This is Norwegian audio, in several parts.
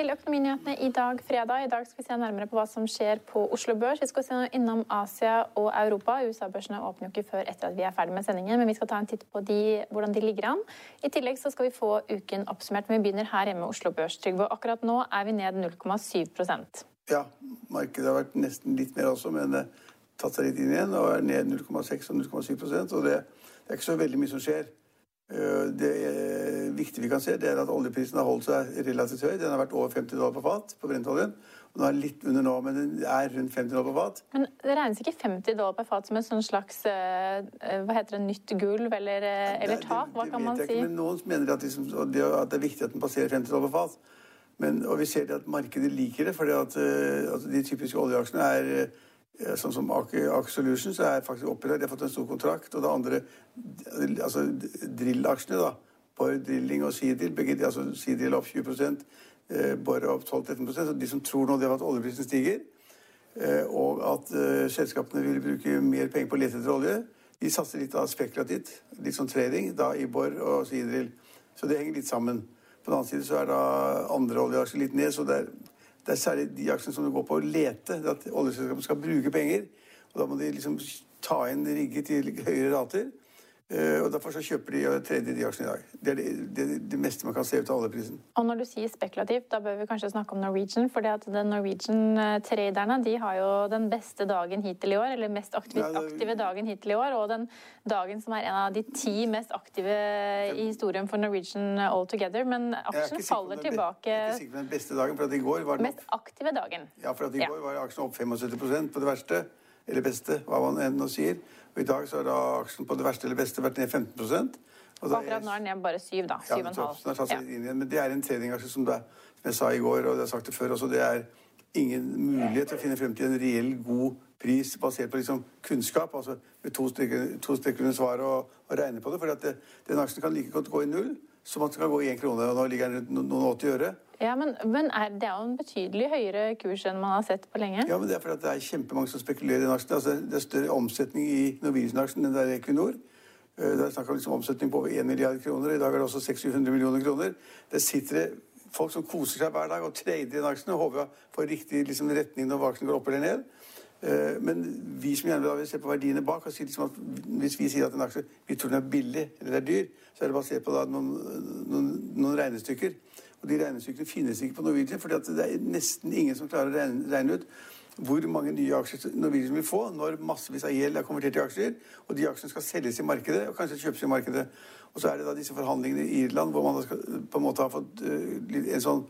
til Økonominyhetene i dag, fredag. I dag skal vi se nærmere på hva som skjer på Oslo Børs. Vi skal se innom Asia og Europa. USA-børsene åpner jo ikke før etter at vi er ferdig med sendingen, men vi skal ta en titt på de, hvordan de ligger an. I tillegg så skal vi få uken oppsummert, men vi begynner her hjemme med Oslo Børs. Trygve, akkurat nå er vi ned 0,7% Ja, markedet har vært nesten litt mer også, men eh, tatt seg litt inn igjen og er ned 0,6 og 0,7 og det, det er ikke så veldig mye som skjer. Eh, Det eh, viktige vi kan se, det er at oljeprisen har holdt seg relativt høy. Den har vært over 50 dollar på fat på brentoljen. Den er litt under nå, men den er rundt 50 dollar på fat. Men det regnes ikke 50 dollar per fat som et sånn slags eh, hva heter det, nytt gulv eller, eller tak? Hva kan man si? Ikke, men noen mener at, liksom, at det er viktig at den passerer 50 dollar på fat. Men, og vi ser det at markedet liker det, fordi at, eh, at de typiske oljeaksjene er Sånn som Aker Solutions er faktisk oppe der. De har fått en stor kontrakt. Og det andre, altså drill-aksjene, da. Borr Drilling og Seadrill, begge de, altså Seadrill opp 20 Bore Borr opp 12-13 Så de som tror nå det at oljeprisen stiger, eh, og at eh, selskapene vil bruke mer penger på å lete etter olje, de satser litt da spekulativt, litt sånn trading, da i Borr og Seadrill. Så det henger litt sammen. På den annen side så er da andre oljeaksjer litt ned, så det er, det er særlig de aksjene som går på å lete, at oljeselskapene skal bruke penger. Og da må de liksom ta inn rigget til høyere rater. Eh, og Derfor så kjøper de og trader de aksjene i dag. Det er det, det, det meste man kan se ut av oljeprisen. Og når du sier spekulativt, da bør vi kanskje snakke om Norwegian. For Norwegian-traderne de har jo den beste dagen hittil i år, eller mest aktive, Ja, det- aktive dagen hittil i år. Og den dagen som er en av de ti mest aktive i historien for Norwegian all together. Men aksjen faller tilbake Jeg er ikke sikker på den beste dagen, for at i går var den mest aktive dagen. Ja, for at i Ja. går var aksjen opp 75% på det verste, eller beste, hva man enn sier. Og i dag så har da aksjen på det verste eller beste vært ned 15 og akkurat nå er den ned bare 7, da. Ja, Syv og en den halv. har tatt seg Ja. litt inn igjen. Men det er en tradingaksje som, det, som jeg sa i går, og det har sagt det før også, det er ingen mulighet til å finne frem til en reell god pris basert på liksom kunnskap, altså med to streker, to streker under svaret og, og regne på det. For den aksjen kan like godt gå i null som man skal gå i én krone, og nå ligger den rundt no- noen 80 øre. Ja, men, men er, det er jo en betydelig høyere kurs enn man har sett på lenge. Ja, men det er fordi det er kjempemange som spekulerer i den aksjen. Altså, det er større omsetning i Norwegian-aksjen enn det er i Equinor. Eh, Det er snakk om liksom omsetning på over 1 milliard kroner. I dag er det også 600 millioner kroner. Det sitter folk som koser seg hver dag og trader i den aksjen og håper å få riktig liksom, retning når aksjen går opp eller ned. Eh, Men vi som gjerne vil se på verdiene bak, si liksom at hvis vi sier at en aksje vi tror den er billig eller er dyr, så er det basert på noen, noen, noen regnestykker. Og de regnestykkene finnes ikke på Norwegian, for det er nesten ingen som klarer å regne, regne ut hvor mange nye aksjer Norwegian vil få når massevis av gjeld er konvertert til aksjer, og de aksjene skal selges i markedet og kanskje kjøpes i markedet. Og så er det da disse forhandlingene i Irland hvor man skal, på en måte har fått eh, en sånn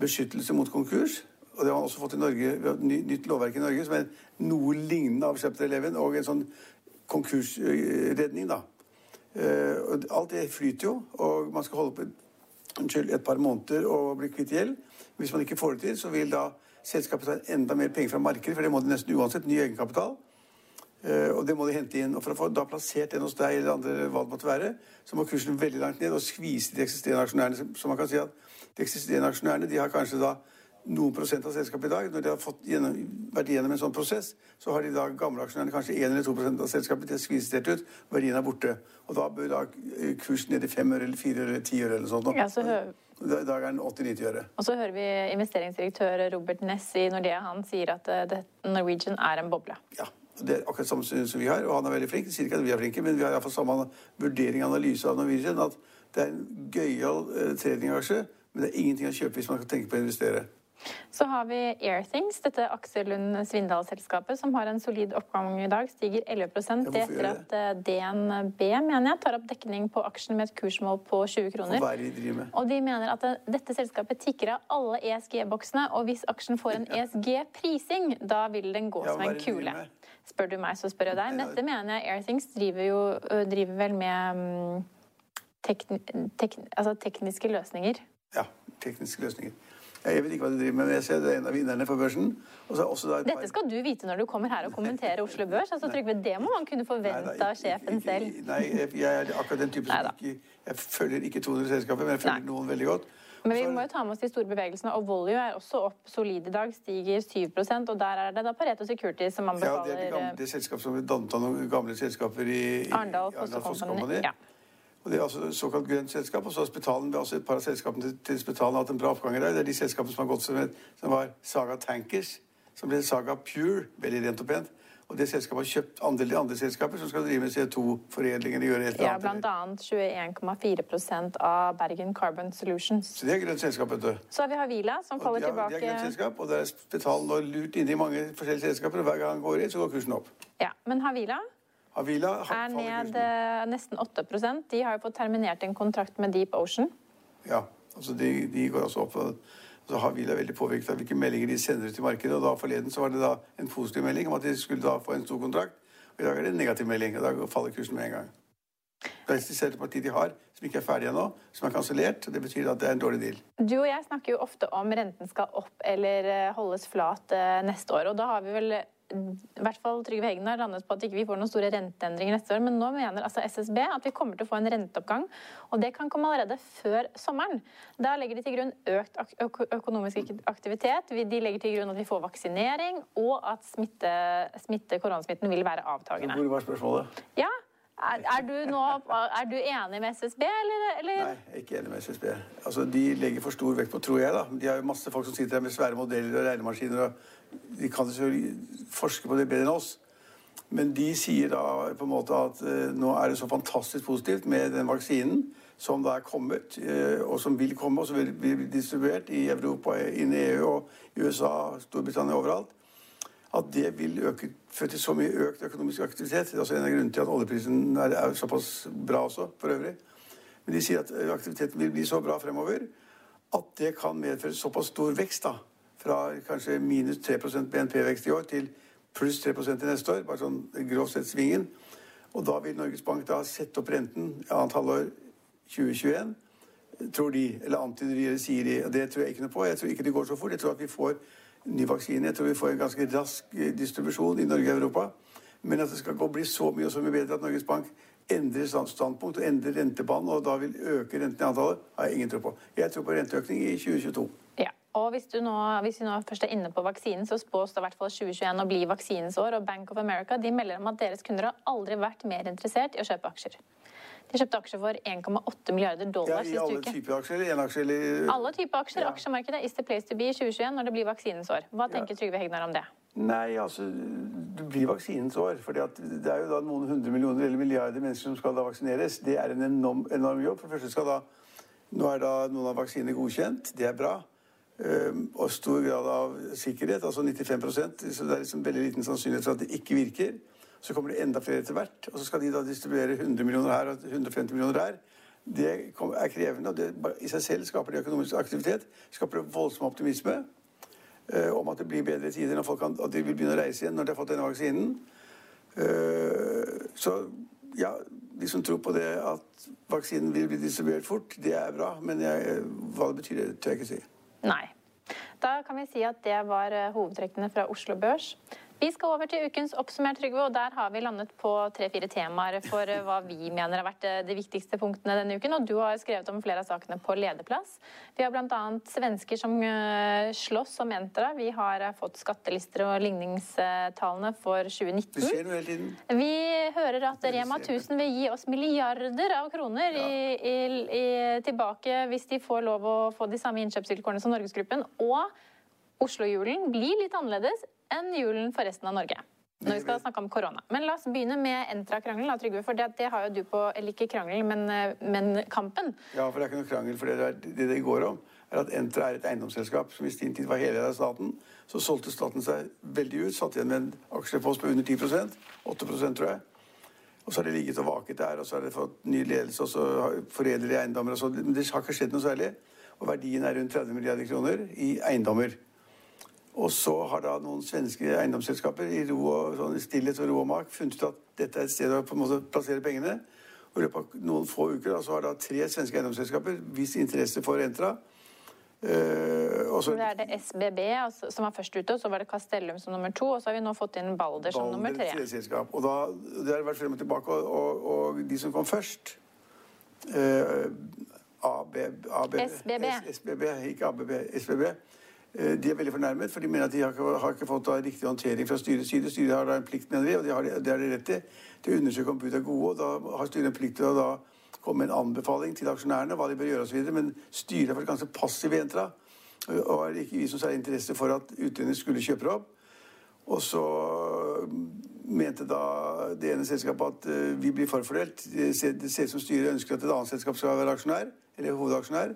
beskyttelse mot konkurs. Og det har man også fått i Norge, vi har et nytt lovverk i Norge som er noe lignende av Chapter 11 og en sånn konkursredning, da. Eh, alt det flyter jo, og man skal holde på unnskyld, et par måneder og bli kvitt gjeld. Hvis man ikke får det til, så vil da selskapet ta enda mer penger fra markedet, for det må de nesten uansett, ny egenkapital. Eh, og det må de hente inn. Og for å få da plassert den hos deg eller andre hva det måtte være, så må kursen veldig langt ned og skvise de eksisterende aksjonærene. Så man kan si at de eksisterende aksjonærene de har kanskje da noen prosent av selskapet i dag. Når de har fått gjennom, vært igjennom en sånn prosess, så har de da gamle aksjonærene kanskje 1 eller 2 av selskapet. De har skviset helt ut, verdien er borte. Og da bør da eh, kursen ned i 5 øre eller 4 øre eller 10 øre eller sånt. Ja, så hø- I dag er den 80-90 øre. Og så hører vi investeringsdirektør Robert Ness i Nordea. Han sier at eh, det, Norwegian er en boble. Ja, Det er akkurat samme syn som vi har, og han er veldig flink. Jeg sier ikke at vi er flinke, men vi har iallfall samme vurdering og analyse av Norwegian. At det er en gøyal eh, tradingaksje, men det er ingenting å kjøpe hvis man kan tenke på å investere. Så har vi Airthings, dette Aksel Lund Svindal-selskapet, som har en solid oppgang i dag. Stiger 11 hvorfor Det etter at eh, DNB mener jeg, tar opp dekning på aksjen med et kursmål på 20 kroner. Er de? Og de mener at dette selskapet tikker av alle ESG-boksene, og hvis aksjen får en ESG-prising, da vil den gå Ja, som en kule. Spør du meg, så spør jeg deg. Dette mener jeg Airthings driver jo driver vel med tekn, tekn, altså tekniske løsninger. Ja, tekniske løsninger. Jeg vet ikke hva de driver med, men jeg ser det er en av vinnerne for børsen. Par- Dette skal du vite når du kommer her og kommenterer Oslo Børs. altså Trygve, Det må man kunne forvente av sjefen selv. Nei, jeg, jeg er akkurat den type som ikke Jeg følger ikke 200 selskaper, men jeg følger Nei. noen veldig godt. Men vi må jo ta med oss de store bevegelsene, og Volue er også opp solid i dag, stiger 7% og der er det da Pareto Securities som Ja, det er det, gamle, eh, det selskap som ble dannet av noen gamle selskaper i, i Arendal. Company. Ja. Og det er altså såkalt grønt selskap. Og så har Spetalen, det er et par av selskapene til, til Spetalen hatt en bra oppgang i dag. Det er de selskapene som har gått som, et, som var Saga Tankers, som ble Saga Pure, veldig rent og pent. Og det selskapet har kjøpt andel i andre selskaper som skal drive med CO2-foredling. eller gjøre et eller Ja, annet. blant annet 21,4% av Bergen Carbon Solutions. Så det er grønt selskap, vet du. Så har vi Havila, som faller de har- De er grønt selskap, og der er Spetalen nå lurt inne i mange forskjellige selskaper. og Hver gang han går inn, så går kursen opp. Ja, Men Havila Havila er ned eh, nesten 8% De har jo fått terminert en kontrakt med Deep Ocean. Ja, altså de, de går også opp. Så Havila er veldig påvirket av hvilke meldinger de sender ut til markedet. og da Forleden så var det da en positiv melding om at de skulle da få en stor kontrakt. og I dag er det en negativ melding, og da faller kursen med en gang. Det er et parti de har, som ikke er ferdig ennå, som er kansellert. Det betyr at det er en dårlig deal. Du og jeg snakker jo ofte om renten skal opp eller eh, holdes flat eh, neste år. Og da har vi vel i hvert fall Trygve Heggen har landet på at ikke vi ikke får noen store renteendringer neste år. Men nå mener altså SSB at vi kommer til å få en renteoppgang, og det kan komme allerede før sommeren. Da legger de til grunn økt økonomisk aktivitet. De legger til grunn at vi får vaksinering, og at smitte, smitte, koronasmitten vil være avtagende. Hvor var spørsmålet? Ja, er, er, du nå, er du enig med SSB, eller? eller? Nei, jeg er ikke enig med SSB. Altså, De legger for stor vekt på, tror jeg. da. De har jo masse folk som sitter der med svære modeller og regnemaskiner. og De kan selvfølgelig forske på det bedre enn oss. Men de sier da på en måte at eh, nå er det så fantastisk positivt med den vaksinen som da er kommet, eh, og som vil komme, og som vil bli distribuert i Europa, inn i EU og i USA, Storbritannia overalt at det vil øke, føre til så mye økt økonomisk aktivitet. Det er også en av grunnene til at oljeprisen er, er såpass bra også, for øvrig. Men de sier at aktiviteten vil bli så bra fremover at det kan medføre såpass stor vekst, da. Fra kanskje minus 3% BNP-vekst i år til pluss 3 til neste år. Bare sånn grovt sett svingen. Og da vil Norges Bank da sette opp renten i annet halvår 2021 tror de, eller antyder de, eller sier de. og Det tror jeg ikke noe på. Jeg tror ikke det går så fort. Jeg tror at vi får ny vaksine. Jeg tror vi får en ganske rask eh, distribusjon i Norge og Europa. Men at det skal gå bli så mye og så mye bedre at Norges Bank endrer standpunkt og endrer rentebanen, og da vil øke renten i antallet, har jeg ingen tro på. Jeg tror på renteøkning i 2022. Ja, og hvis, du nå, hvis vi nå først er inne på vaksinen, så spås det i hvert fall 2021 å bli vaksinens år. Og Bank of America de melder om at deres kunder har aldri vært mer interessert i å kjøpe aksjer. De kjøpte aksjer for 1,8 milliarder dollar Ja, I alle uke. typer aksjer, eller enaksjer eller Alle typer aksjer. Ja. Aksjemarkedet is the place to be i 2021 når det blir vaksinens år. Hva tenker Trygve Hegnar om det? Nei, altså Det blir vaksinens år. For det er jo da noen hundre millioner eller milliarder mennesker som skal da vaksineres. Det er en enorm, enorm jobb. For det første skal da Nå er da noen av vaksinene godkjent. Det er bra. Ehm, og stor grad av sikkerhet, altså 95% Så det er liksom veldig liten sannsynlighet for at det ikke virker. Så kommer det enda flere etter hvert. Og så skal de da distribuere 100 millioner her og 150 millioner der. Det er krevende, og det i seg selv skaper det økonomisk aktivitet. Skaper det voldsom optimisme eh, om at det blir bedre tider når folk kan, at de vil begynne å reise igjen når de har fått denne vaksinen. Eh, så ja, de som tror på det at vaksinen vil bli distribuert fort, det er bra. Men jeg, hva det betyr, det tør jeg ikke si. Nei. Da kan vi si at det var eh, hovedtrekkene fra Oslo Børs. Vi skal over til ukens oppsummert, Trygve, og der har vi landet på tre-fire temaer for eh, hva vi mener har vært eh, de viktigste punktene denne uken. Og du har skrevet om flere av sakene på lederplass. Vi har bl.a. svensker som eh, slåss om Entra. Vi har fått skattelister og ligningstallene for 2019. Det skjer noe hele tiden. Vi hører at Rema 1000 vil gi oss milliarder av kroner i, i, i, tilbake hvis de får lov å få de samme innkjøpsvilkårene som Norgesgruppen. Og Oslo-julen blir litt annerledes enn julen for resten av Norge. når vi skal snakke om korona. Men la oss begynne med Entra-krangelen, Trygve. For det, det, har jo du på Eller ikke krangel, men, eh, men, kampen. Ja, for det er ikke noe krangel. For det det, det, går om, er at Entra er et eiendomsselskap som i sin tid var heleid av staten. Så solgte staten seg veldig ut, satt igjen med en aksjepost på under 10% 8% tror jeg. Og så har det ligget og vaket der, og så har det fått ny ledelse, og så foredler de eiendommer og så. Men det har ikke skjedd noe særlig. Og verdien er rundt 30 milliarder kroner i eiendommer. Og så har da noen svenske eiendomsselskaper i ro og sånn stillhet og ro og mak funnet ut at dette er et sted å på en måte plassere pengene. Og I løpet av noen få uker da, så har da tre svenske eiendomsselskaper vist interesse for Entra. Uh, også, det er det SBB altså, som var først ute, og så var det Castellum som nummer to. Og så har vi nå fått inn Balder som Balder, nummer tre. Og da, Det har vært frem og tilbake, og, og, og de som kom først uh, AB, AB, SBB. SBB, ikke ABB, SBB Eh, de er veldig fornærmet, for de mener at de har ikke, har ikke fått riktig håndtering fra styrets side. Styret har da en plikt, mener vi, og det har de, det har de rett til å undersøke om bud er gode. og Da har styret en plikt til å da komme med en anbefaling til aksjonærene hva de bør gjøre osv. Men styret har vært ganske passiv i Entra og har ikke vist noe særlig interesse for at utlendinger skulle kjøpe opp. Og så mente da det ene selskapet at uh, vi blir forfordelt. Det ser ut som styret ønsker at et annet selskap skal være aksjonær, eller hovedaksjonær.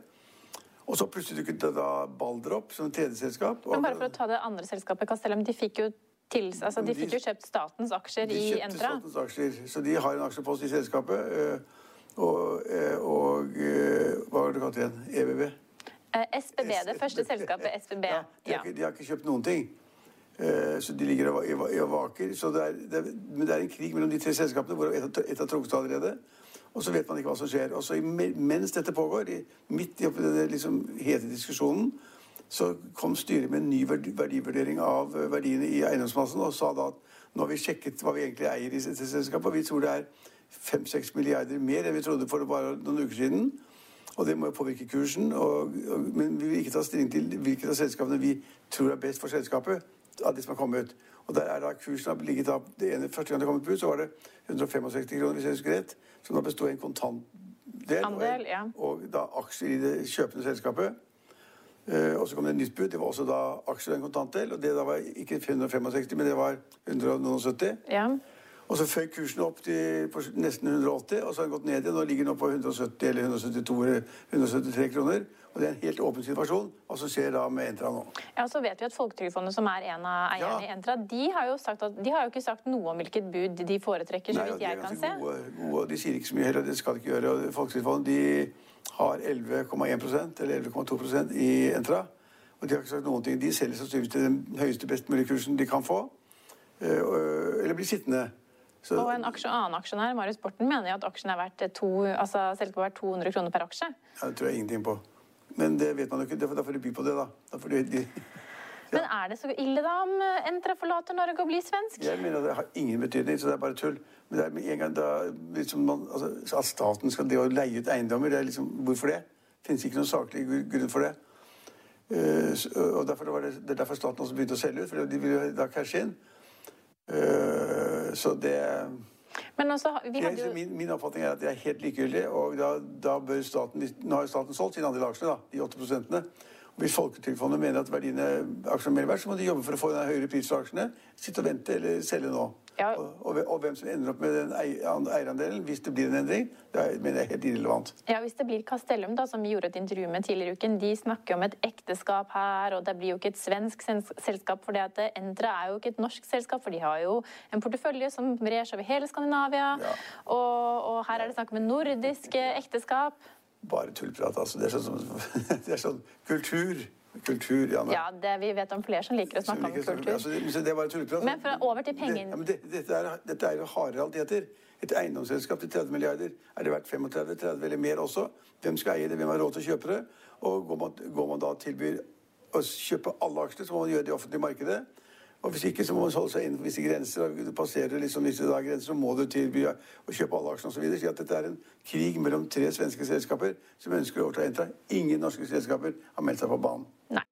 Og så plutselig dukket kunne da Balder opp som tredje selskap. Men bare for å ta det andre selskapet, Castellum, de fikk jo til, altså de fikk jo kjøpt statens aksjer i Entra. De kjøpte statens aksjer, så de har en aksjepost i selskapet. Eh, og, eh, og eh, hva var det kalt igjen? EBB? SBB, det første selskapet. SBB. Ja, de, har ikke, de har ikke kjøpt noen ting. Så de ligger og vaker. Så det er, det er, men det er en krig mellom de tre selskapene, hvor et, et har trukket allerede. Og så vet man ikke hva som skjer. Og så mens dette pågår, midt i denne liksom, hete diskusjonen, så kom styret med en ny verdivurdering av eh, verdiene i eiendomsmassen og sa da at nå har vi sjekket hva vi egentlig eier i dette selskapet, og vi tror det er 5-6 milliarder mer enn vi trodde for bare noen uker siden. Og det må jo påvirke kursen. Og, og, men vi vil ikke ta stilling til hvilket av selskapene vi tror er best for selskapet, av de som har kommet. Og der er da kursen har ligget av det ene Første gang det kom ut, så var det 165 kroner, hvis jeg husker rett som da besto av en kontantdel Andel, ja. og, da aksjer i det kjøpende selskapet. Uh, og så kom det et nytt bud. Det var også da aksjer og en kontantdel. Og det da var ikke 565, men det var 170. Ja. Og så føyk kursen opp til nesten 180, og så har den gått ned igjen. Nå ligger den på 170 eller 172 eller 173 kroner. Og det er en helt åpen situasjon. Hva som skjer da med Entra nå? Ja, Så vet vi at Folketrygdfondet, som er en av eierne ja. i Entra, de har, jo sagt at, de har jo ikke sagt noe om hvilket bud de foretrekker, så vidt jeg kan se. Gode, gode, de sier ikke så mye heller, det skal de ikke gjøre. Folketrygdfondet de har 11,1% eller 11,2% i Entra. Og de har ikke sagt noen ting. De selger sannsynligvis til den høyeste, best mulige kursen de kan få. Eh, eller blir sittende. Så, og en aksje, annen aksjonær, Marius Borten, mener jo at aksjen er verdt to, altså selskapet er verdt 200 kroner per aksje. Ja, det tror jeg ingenting på. Men det vet man jo ikke. Da får du by på det, da. da får de, ja. Men er det så ille da om Entra forlater Norge og blir svensk? Jeg mener det har ingen betydning, så det er bare tull. Men det er med en gang da, liksom man, altså, At staten skal det å leie ut eiendommer, det er liksom, hvorfor det? Det finnes ikke noen saklig grunn for det. Uh, og derfor var det, det er derfor staten også begynte å selge ut, for de ville da cashe inn. Uh, så det også, jo... min, min, oppfatning er at det er helt likegyldig. Og da, da bør staten Nå har jo staten solgt sine andre aksjene, da, de 8 prosentene. Hvis Folketrygdfondet mener at verdiene aksjene er mer verdt, så må de jobbe for å få den høyere pris for aksjene. Sitte og vente eller selge nå. Ja. Og, og, hvem som ender opp med den eierandelen, hvis det blir en endring, det mener jeg er helt irrelevant. Ja, Hvis det blir Castellum, da, som vi gjorde et intervju med tidligere i uken, de snakker om et ekteskap her, og det blir jo ikke et svensk selskap, for det Entra er jo ikke et norsk selskap, for de har jo en portefølje som brer seg over hele Skandinavia, ja. og, og, her er det snakk om en nordisk ekteskap. Bare tullprat, altså. Det er sånn, det er sånn kultur. Kultur, ja. Ja, det, Vi vet om flere som liker å snakke om kultur. Altså, det, det er bare tullprat. Men for, over til pengene. Det, ja, dette, er, dette er jo harde realiteter. Et eiendomsselskap til 30 milliarder. Er det verdt 35-30 eller mer også? Hvem skal eie det? Hvem har råd til å kjøpe det? Og går man, går man da tilbyr å kjøpe alle aksjene, så må man gjøre det i offentlige markedet. Og Hvis ikke så må man holde seg innenfor visse grenser. og du passerer liksom visse da grenser, så må du tilby å kjøpe alle aksjene osv. Så, at dette er en krig mellom tre svenske selskaper som ønsker å overta Entra. Ingen norske selskaper har meldt seg på banen. Nei.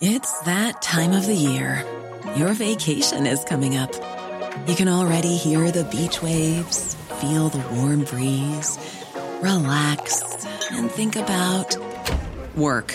It's that time of the year. Your vacation is coming up. You can already hear the beach waves, feel the warm breeze, relax and think about work.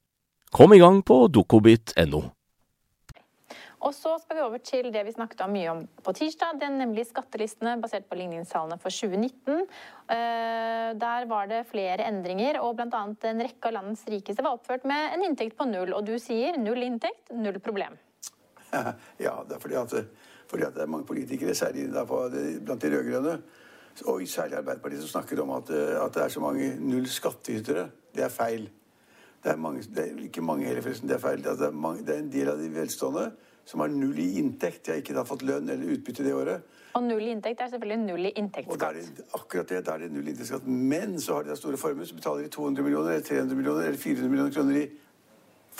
Kom i gang på dokobit.no. Og så skal vi over til det vi snakket om mye om på tirsdag, det er nemlig skattelistene basert på ligningstallene for 2019. Eh, der var det flere endringer, og bl.a. en rekke av landets rikeste var oppført med en inntekt på null. Og du sier null inntekt, null problem. Ja, det er fordi at, fordi at det er mange politikere, særlig blant de rød-grønne, og særlig Arbeiderpartiet, som snakker om at, at det er så mange null skattytere. Det er feil. Det er, mange, det er ikke mange heller, forresten. Det er feil. Det er, mange, det er, en del av de velstående som har null i inntekt. De har ikke da fått lønn eller utbytte det året. Og null i inntekt er selvfølgelig null i inntektsskatt. Da det, akkurat det, da er det null i inntektsskatt. Men så har de da store formuer, så betaler de 200 millioner, eller 300 millioner eller 400 millioner kroner i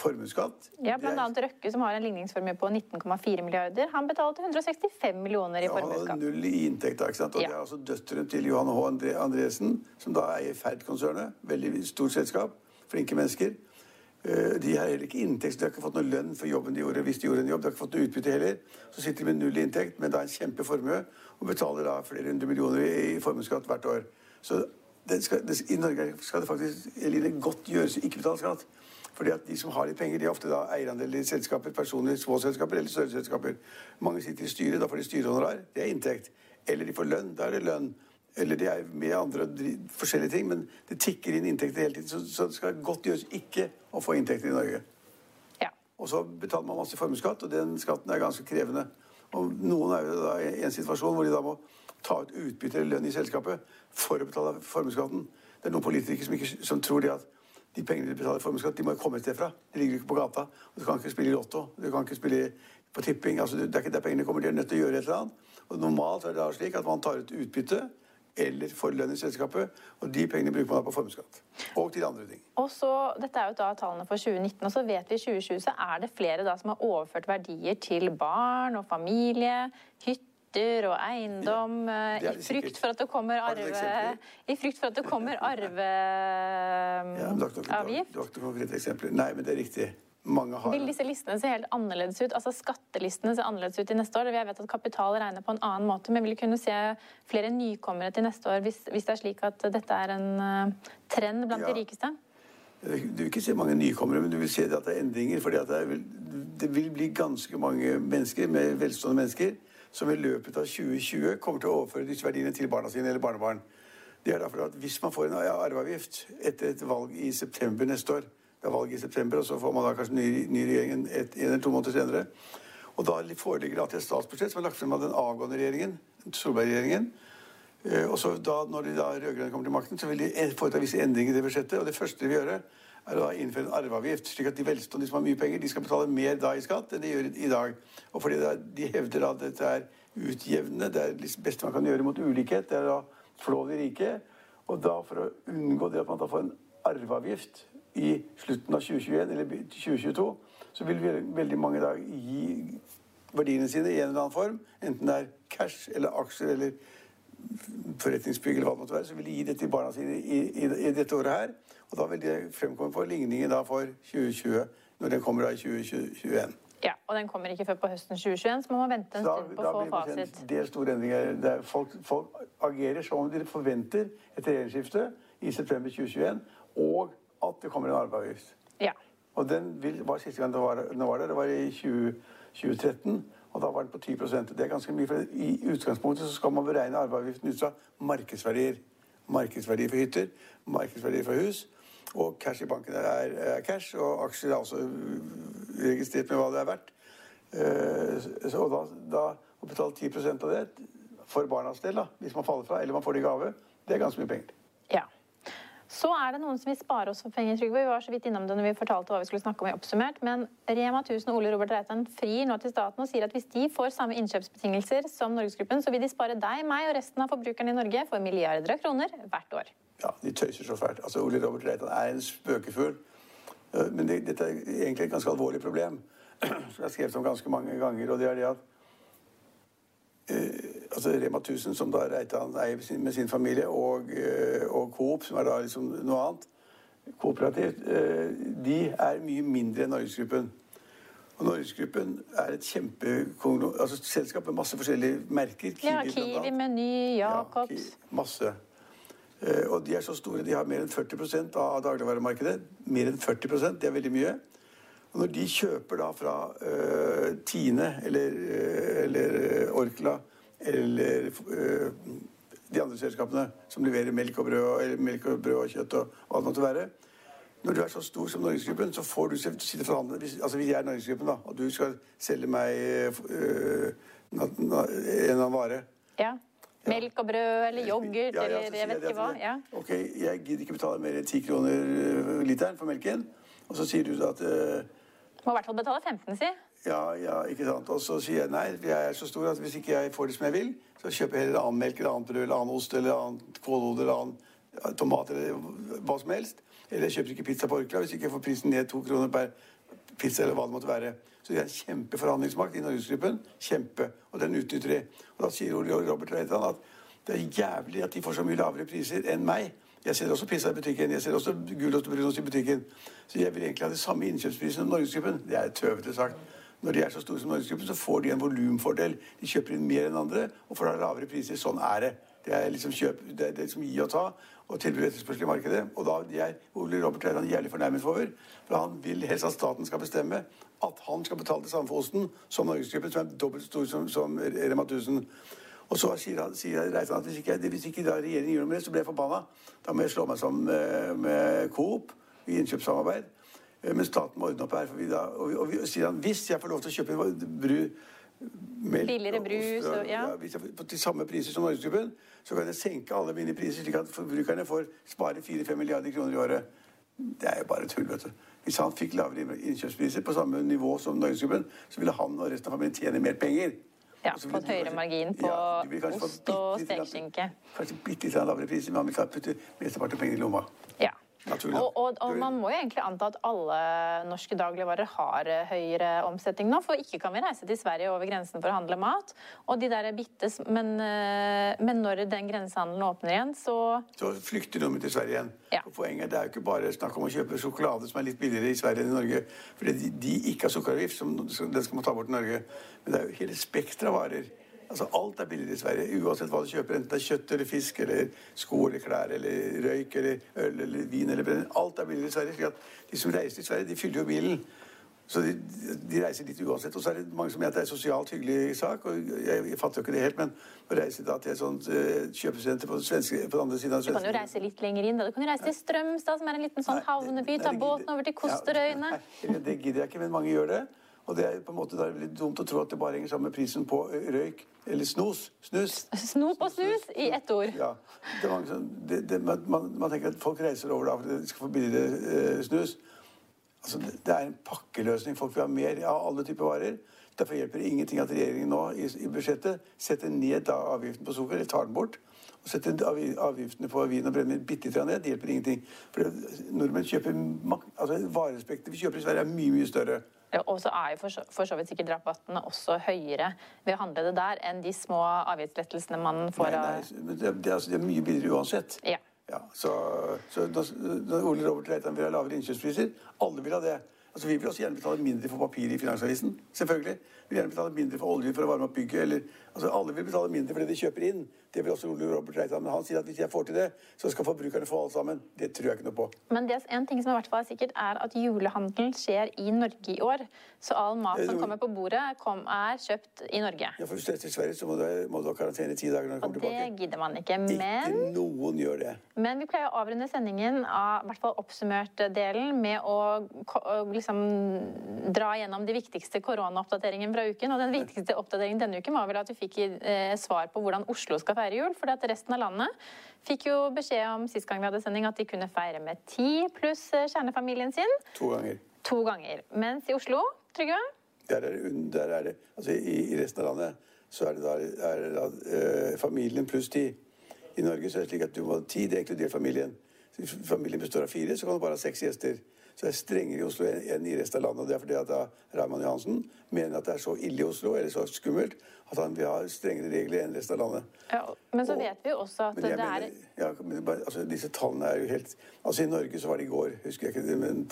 formuesskatt. Ja, annet Røkke, som har en ligningsformue på 19,4 milliarder. Han betalte 165 millioner i ja, formuesskatt. Null i inntekt, ikke sant. Og ja. det er altså døtrene til Johan H. Andresen, som da eier Ferd-konsernet. Veldig stort selskap. Flinke mennesker. Eh, de har heller ikke inntekt, de har ikke fått noe lønn for jobben de gjorde. hvis de gjorde en jobb. De har ikke fått noe utbytte heller. Så sitter de med null inntekt, men da en kjempeformue, og betaler da flere hundre millioner i formuesskatt hvert år. Så skal, det, I Norge skal det faktisk Eline, godt gjøres å ikke betale skatt. Fordi at De som har litt penger, de er ofte da eierandeler i selskaper, personer, små selskaper eller større selskaper. Mange sitter i styret, da får de styrehonorar. Det er inntekt. Eller de får lønn. Da er det lønn. Eller de er med andre forskjellige ting. Men det tikker inn inntekter hele tiden. Så, så det skal godt gjøres ikke å få inntekter i Norge. Ja. Og så betaler man masse formuesskatt, og den skatten er ganske krevende. Og noen er jo da i en situasjon hvor de da må ta ut utbytte eller lønn i selskapet for å betale formuesskatten. Det er noen politikere som, ikke, som tror de at de pengene de betaler formuesskatt, de må komme et sted fra. De ligger ikke på gata. Du kan ikke spille i Lotto. Du kan ikke spille på tipping. Altså, det er ikke der pengene kommer. De er nødt til å gjøre et eller annet. Og normalt er det da slik at man tar ut utbytte eller forlønner selskapet. Og de pengene bruker man da på formuesskatt. Og til andre ting. Og så, Dette er jo da tallene for 2019, og så vet vi i 2020 så er det flere da som har overført verdier til barn og familie, hytter og eiendom, ja, eh, i frykt arve... I frykt for at det kommer arveavgift. Ja, du har ikke konkrete eksempler. Nei, men det er riktig. Vil disse listene se helt annerledes ut? Altså Skattelistene se annerledes ut i neste år? Jeg vet at kapital regner på en annen måte, men vil kunne se flere nykommere til neste år hvis, hvis det er slik at dette er en uh, trend blant ja. de rikeste? Du vil ikke se mange nykommere, men du vil se at det er endringer. fordi det, vil, det vil bli ganske mange mennesker med velstående mennesker som i løpet av 2020 kommer til å overføre disse verdiene til barna sine eller barnebarn. Det er derfor at Hvis man får en arveavgift etter et valg i september neste år, det er valg i september, og så får man da kanskje ny, ny regjering en, en eller to måneder senere. Og da foreligger det et statsbudsjett som er lagt frem av den avgående regjeringen, Solberg-regjeringen. Eh, og så da, Når de da rød-grønne kommer til makten, så vil de foreta visse endringer i det budsjettet. Og det første de vil gjøre, er å da innføre en arveavgift, slik at de velstående, de som har mye penger, de skal betale mer da i skatt enn de gjør i dag. Og fordi da, De hevder at dette er utjevnende. Det er det beste man kan gjøre mot ulikhet. Det er å flå de rike. Og da for å unngå det at man da får en arveavgift i slutten av 2021 eller 2022, så vil veldig mange da gi verdiene sine i en eller annen form, enten det er cash eller aksjer eller forretningsbygg eller hva det måtte være, så vil de gi det til barna sine i, i, i, dette året her. Og da vil det fremkomme for ligningen da for 2020, når den kommer da i 2021. Ja, Og den kommer ikke før på høsten 2021, så man må vente en Da, stund på å få fasit. det er store endringer. Er folk, folk agerer som om de forventer et regjeringsskifte i september 2021, og det kommer en arveavgift. Ja. Og den vil, var siste gang det var, den var der, det var i 20, 2013, og da var den på 10% Det er ganske mye, for I utgangspunktet så skal man beregne arveavgiften ut fra markedsverdier. Markedsverdier for hytter, markedsverdier for hus. Og cash i banken er, er cash, og aksjer er også øh, registrert med hva det er verdt. Eh, så, og da, da å betale 10% av det for barnas del, da, hvis man faller fra, eller man får det i gave, det er ganske mye penger. Så er det noen som vil spare oss for penger, Trygve. Vi var så vidt innom det når vi fortalte hva vi skulle snakke om i Oppsummert. Men Rema 1000 og Ole Robert Reitan frir nå til staten og sier at hvis de får samme innkjøpsbetingelser som Norgesgruppen, så vil de spare deg, meg og resten av forbrukerne i Norge for milliarder av kroner hvert år. Ja, de tøyser så fælt. Altså, Ole Robert Reitan er en spøkefugl. Eh, Men det, dette er egentlig et ganske alvorlig problem, som jeg har skrevet om ganske mange ganger. Og det er det at eh, altså Rema 1000, som da Reitan eier med sin, med sin familie, og, eh, og Coop, som er da liksom noe annet, kooperativt, eh, de er mye mindre enn Norgesgruppen. Og Norgesgruppen er et kjempe altså selskap med masse forskjellige merker. Ja, blant Kiwi. Meny, Jacobs. Ja, masse. Eh, Og de er så store. De har mer enn 40% av dagligvaremarkedet. Mer enn 40% Det er veldig mye. Og når de kjøper da fra uh, Tine eller, eller Orkla eller eh, de andre selskapene som leverer melk og brød, eller melk og, brød og kjøtt og hva det måtte være Når du er så stor som Norgesgruppen, så får du sitte forhandle hvis, Altså hvis jeg er Norgesgruppen, da, og du skal selge meg øh, en annen vare Ja. Melk og brød eller yoghurt Ja, eller jeg vet ikke hva. Ja. Ok, jeg gidder ikke betale mer enn 10 kroner øh, literen for melken. Og så sier du at øh, Må i hvert fall betale 15, si. Ja, ja, ikke sant. Og så sier jeg nei, jeg er så stor at hvis ikke jeg får det som jeg vil, så kjøper jeg heller annen melk eller annet brød eller annen ost eller annen kålhode eller annen tomat eller hva som helst. Eller jeg kjøper ikke pizza på Orkla hvis ikke jeg får prisen ned to kroner per pizza eller hva det måtte være. Så er en kjempeforhandlingsmakt i Norgesgruppen. Kjempe. Og den utnytter de. Og da sier Ole Robert Reitan at det er jævlig at de får så mye lavere priser enn meg. Jeg selger også pizza i butikken. Jeg selger også gulost og brunost i butikken. Så jeg vil egentlig ha de samme innkjøpsprisene som Norgesgruppen. Det er tøvete sagt. Når de er så store som Norgesgruppen, så får de en volumfordel. De kjøper inn mer enn andre og får da lavere priser. Sånn er det. Det er liksom kjøp, det er, det gi og ta, og tilbud etterspørsel i markedet. Og da er Ole Robert Reidan jævlig fornærmet over, for han vil helst at staten skal bestemme at han skal betale det samme for osten som Norgesgruppen, som er dobbelt stor som, som Rema 1000. Og så sier, han, sier Reitan at hvis ikke, hvis ikke regjeringen gjør noe med det, så blir jeg forbanna. Da må jeg slå meg sammen med, med Coop i innkjøpssamarbeid. Eh, Men staten må ordne opp her. For vi da, og, og vi sier han, hvis jeg får lov til å kjøpe bru, melk Billigere og brus og- ja. hvis jeg får til samme priser som Norgesgruppen, så kan jeg senke alle mine priser, slik at forbrukerne får spare 4-5 milliarder kroner i året. Det er jo bare tull, vet du. Hvis han fikk lavere innkjøpspriser på samme nivå som Norgesgruppen, så ville han og resten av familien tjene mer penger. Ja, Og fått høyere kanskje- margin på Ja, ost og stekeskinke. Kanskje bitte litt lavere priser, men han vil klart putte mesteparten av pengene i lomma. Ja. Naturlig. Og, og, og man må jo egentlig anta at alle norske dagligvarer har eh, høyere omsetning nå, for ikke kan vi reise til Sverige over grensen for å handle mat. Og de der er bittes, men, eh, men når den grensehandelen åpner igjen, så Så flykter nordmenn til Sverige igjen. Ja. Og poenget Det er jo ikke bare snakk om å kjøpe sjokolade som er litt billigere i Sverige enn i Norge, fordi de, de ikke har sukkeravgift, som den skal man ta bort i Norge. Men det er jo hele spekteret av varer. Altså Alt er billigere i Sverige, uansett hva du kjøper. Enten det er kjøtt eller fisk eller sko eller klær eller røyk eller øl eller vin eller brennevin. Alt er billigere i Sverige. slik at De som reiser til Sverige, de fyller jo bilen. Så de, de reiser dit uansett. Og så er det mange som mener at det er en sosialt hyggelig sak. og Jeg, jeg fatter jo ikke det helt, men å reise da til et sånt eh, kjøpesenter på, svenske, på den andre siden av du kan jo reise litt lenger inn. da. Du kan jo reise til Strømstad, som er en liten sånn havneby. Ta båten over til Kosterøyene. nei, det gidder jeg ikke, men mange gjør det. Og det er på en måte da er litt dumt å tro at det bare henger sammen med prisen på røyk eller snus. Snus. Snop og snus i ett ord. Ja. Som, det, det, man, man, tenker at folk reiser over da for de skal få billigere eh, snus. Altså, det, det er en pakkeløsning. Folk vil ha mer av alle typer varer. Derfor hjelper det ingenting at regjeringen nå i, i budsjettet setter ned da avgiften på sukker, eller tar den bort. Og setter avgiftene på vin og brennevin bitte litt ned. Det hjelper ingenting. For nordmenn kjøper altså Varespektet vi kjøper i Sverige, er mye, mye større. Ja, Og så er jo for så, for så vidt sikkert rabattene også høyere ved å handle det der enn de små avgiftslettelsene man får Nei, av nei, det, det, er altså, det er mye billigere uansett. Ja. Ja, så, så da, da Ole Robert Reitan vil ha lavere innkjøpspriser Alle vil ha det. Altså, Vi vil også gjerne betale mindre for papir i Finansavisen. selvfølgelig. Vi vil gjerne betale mindre for olje for å varme opp bygget. eller altså Alle vil betale mindre for det de kjøper inn. Det vil også Ole Robert Reitan. Men han sier at hvis jeg får til det, så skal forbrukerne få alt sammen. Det tror jeg ikke noe på. Men det en ting som i hvert fall er sikkert, er at julehandelen skjer i Norge i år. Så all mat som kommer på bordet, kom, er kjøpt i Norge. Ja, for Hvis du er til Sverige, så må du, må du ha karantene i ti dager når du kommer Og tilbake. det gidder man ikke. Men, Ikke noen gjør det. men vi pleier å avrunde sendingen av i hvert fall oppsummert-delen med å liksom dra gjennom de viktigste koronaoppdateringene fra uken. Og den viktigste oppdateringen denne uken var vel at vi fikk eh, svar på hvordan Oslo skal feire jul. For resten av landet fikk jo beskjed om sist gang vi hadde sending at de kunne feire med ti pluss eh, kjernefamilien sin To ganger. to ganger. Mens i Oslo, Trygve Der er det, der er det altså i, I resten av landet så er det da, er det da eh, familien pluss ti. I Norge så er det slik at du må ha ti, det inkluderer familien. Hvis familien består av fire, så kan du bare ha seks gjester. Så det er strengere i Oslo enn i resten av landet. og Det er fordi at Raymond Johansen mener at det er så ille i Oslo, eller så skummelt, at han vil ha strengere regler enn resten av landet. Ja, men så vet vi jo også at det mener, er ja, men bare- altså, disse tallene er jo helt Altså I Norge så var det i går husker jeg ikke det, men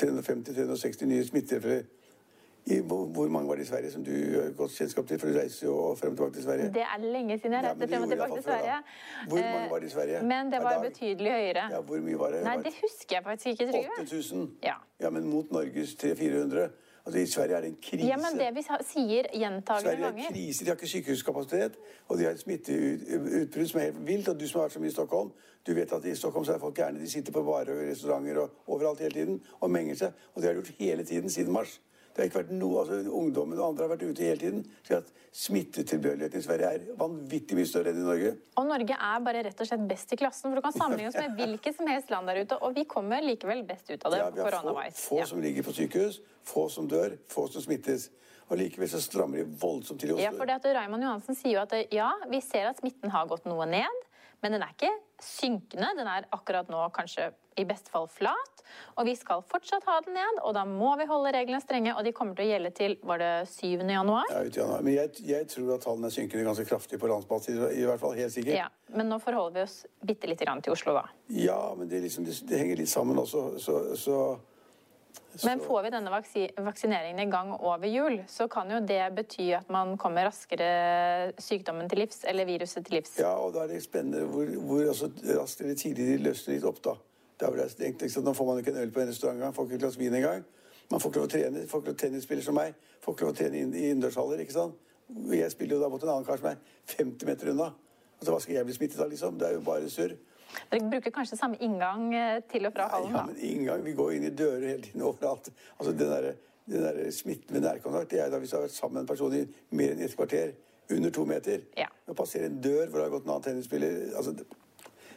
350-360 nye smittetilfeller. I, hvor, hvor mange var det i Sverige som du har godt kjennskap til? For du reiser jo frem og tilbake til Sverige. Det er lenge siden jeg reiste ja, frem og tilbake til Sverige. da. Hvor mange var det i Sverige Eh, Men det var betydelig høyere. Ja, hvor mye var det? Nei, det husker jeg faktisk ikke, Trygve. 8000? Ja. ja, men mot Norges 300-400. Altså I Sverige er det en krise. Ja, men det vi sier gjentagende Sverige er en krise, de har ikke sykehuskapasitet, og de har et smitteutbrudd som er helt vilt. Og du som har vært så mye i Stockholm, du vet at i Stockholm så er folk gærne. De sitter på barer og restauranter og overalt hele tiden og menger seg. Og det har de gjort hele tiden siden mars. Det har ikke vært noe, altså Ungdommen og andre har vært ute hele tiden. Så at smittetilbøyeligheten i Sverige er vanvittig mye større enn i Norge. Og Norge er bare rett og slett best i klassen, for du kan sammenligne oss med hvilket som helst land der ute, og vi kommer likevel best ut av det Ja, vi har få, få Ja. som ligger på sykehus, få som dør, få som smittes. Og likevel så strammer de voldsomt til i Oslo. Ja, for det at Raymond Johansen sier jo at ja, vi ser at smitten har gått noe ned, men den er ikke synkende. Den er akkurat nå kanskje i beste fall flat. Og vi skal fortsatt ha den ned, og da må vi holde reglene strenge. Og de kommer til å gjelde til var det 7. januar? Ja, ut i januar. Men jeg, jeg tror at tallene er synkende ganske kraftig på landsbasis. I hvert fall helt sikkert. Ja, Men nå forholder vi oss bitte lite grann til Oslo, da. Ja, men det, liksom, det, det henger litt sammen også. Så, så, Men får vi denne vaksineringen i gang over jul, så kan jo det bety at man kommer raskere sykdommen til livs, eller viruset til livs. ja, og da er det spennende hvor, hvor altså, raskt eller tidlig de løsner litt opp, da. Det er enklest, Nå får man ikke en øl på en restaurant engang, får ikke et glass vin engang. Man får ikke lov å trene. Får ikke lov å tennisspiller som meg. Får ikke lov å trene i innendørshaller. ikke sant? Jeg spiller jo da mot en annen kar som er 50 meter unna. Altså, Hva skal jeg bli smittet av, liksom? Det er jo bare surr. Dere bruker kanskje samme inngang eh, til og fra hallen, Ja, men inngang, Vi går inn i dører hele tiden overalt. Altså, Den der, den der smitten med nærkontakt det er da hvis du har vært sammen med en person i mer enn et kvarter. Under to meter. Ja. Å passere en dør hvor det har gått en annen tennisspiller altså,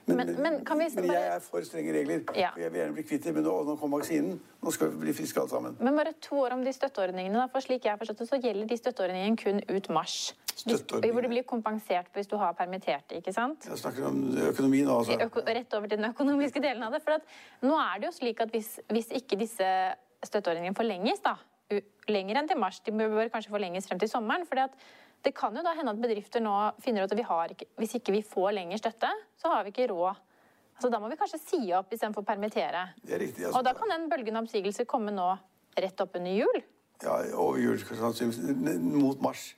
men, Men- men kan vi men jeg er for strenge regler. Ja. Jeg vil gjerne bli kvitt det, men nå, nå kom vaksinen. Nå skal vi bli friske alle sammen. Men bare to år om de støtteordningene. For slik jeg har forstått det, så gjelder de støtteordningene kun ut mars. Støtteordninger? hvor du blir kompensert hvis du har permitterte, ikke sant? Jeg snakker om økonomi nå, altså. Øko rett over til den økonomiske delen av det. For nå er det jo slik at hvis, hvis ikke disse støtteordningene forlenges, da, lenger enn til mars, de bør kanskje forlenges frem til sommeren. For det kan jo da hende at bedrifter nå finner ut at vi har ikke, hvis ikke vi får lenger støtte, så har vi ikke råd. Altså, da må vi kanskje si opp istedenfor å permittere. Det er riktig. Altså, Og da kan den bølgen av oppsigelser komme nå rett opp under jul. Ja, over jul, sannsynligvis, mot mars.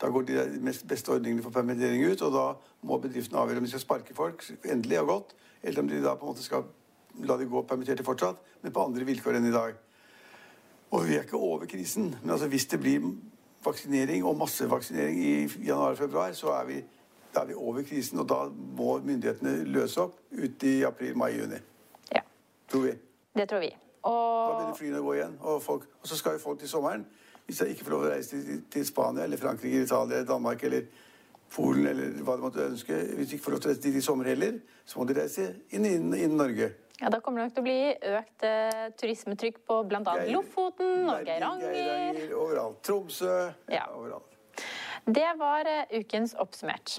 Da går de mest beste ordningene for permittering ut, og da må bedriften avgjøre om de skal sparke folk endelig og godt, eller om de da på en måte skal la de gå permitterte fortsatt, men på andre vilkår enn i dag. Og vi er ikke over krisen, men altså hvis det blir vaksinering og massevaksinering i januar-februar, så er vi, er vi over krisen, og da må myndighetene løse opp ut i april, mai, juni. Ja, Tror vi. det tror vi. Da begynner flyene å gå igjen. Og, folk, og så skal jo folk til sommeren. Hvis de ikke får lov å reise til, til Spania eller Frankrike, Italia, Danmark eller Polen eller hva de måtte ønske Hvis de ikke får lov til å reise dit i sommer heller, så må de reise inn innen inn Norge. ja, da kommer det nok til å bli økt eh, turismetrykk på bl.a. Lofoten og Geiranger. Geiranger, Overalt. Tromsø. Ja. overalt. Det var eh, ukens oppsummert.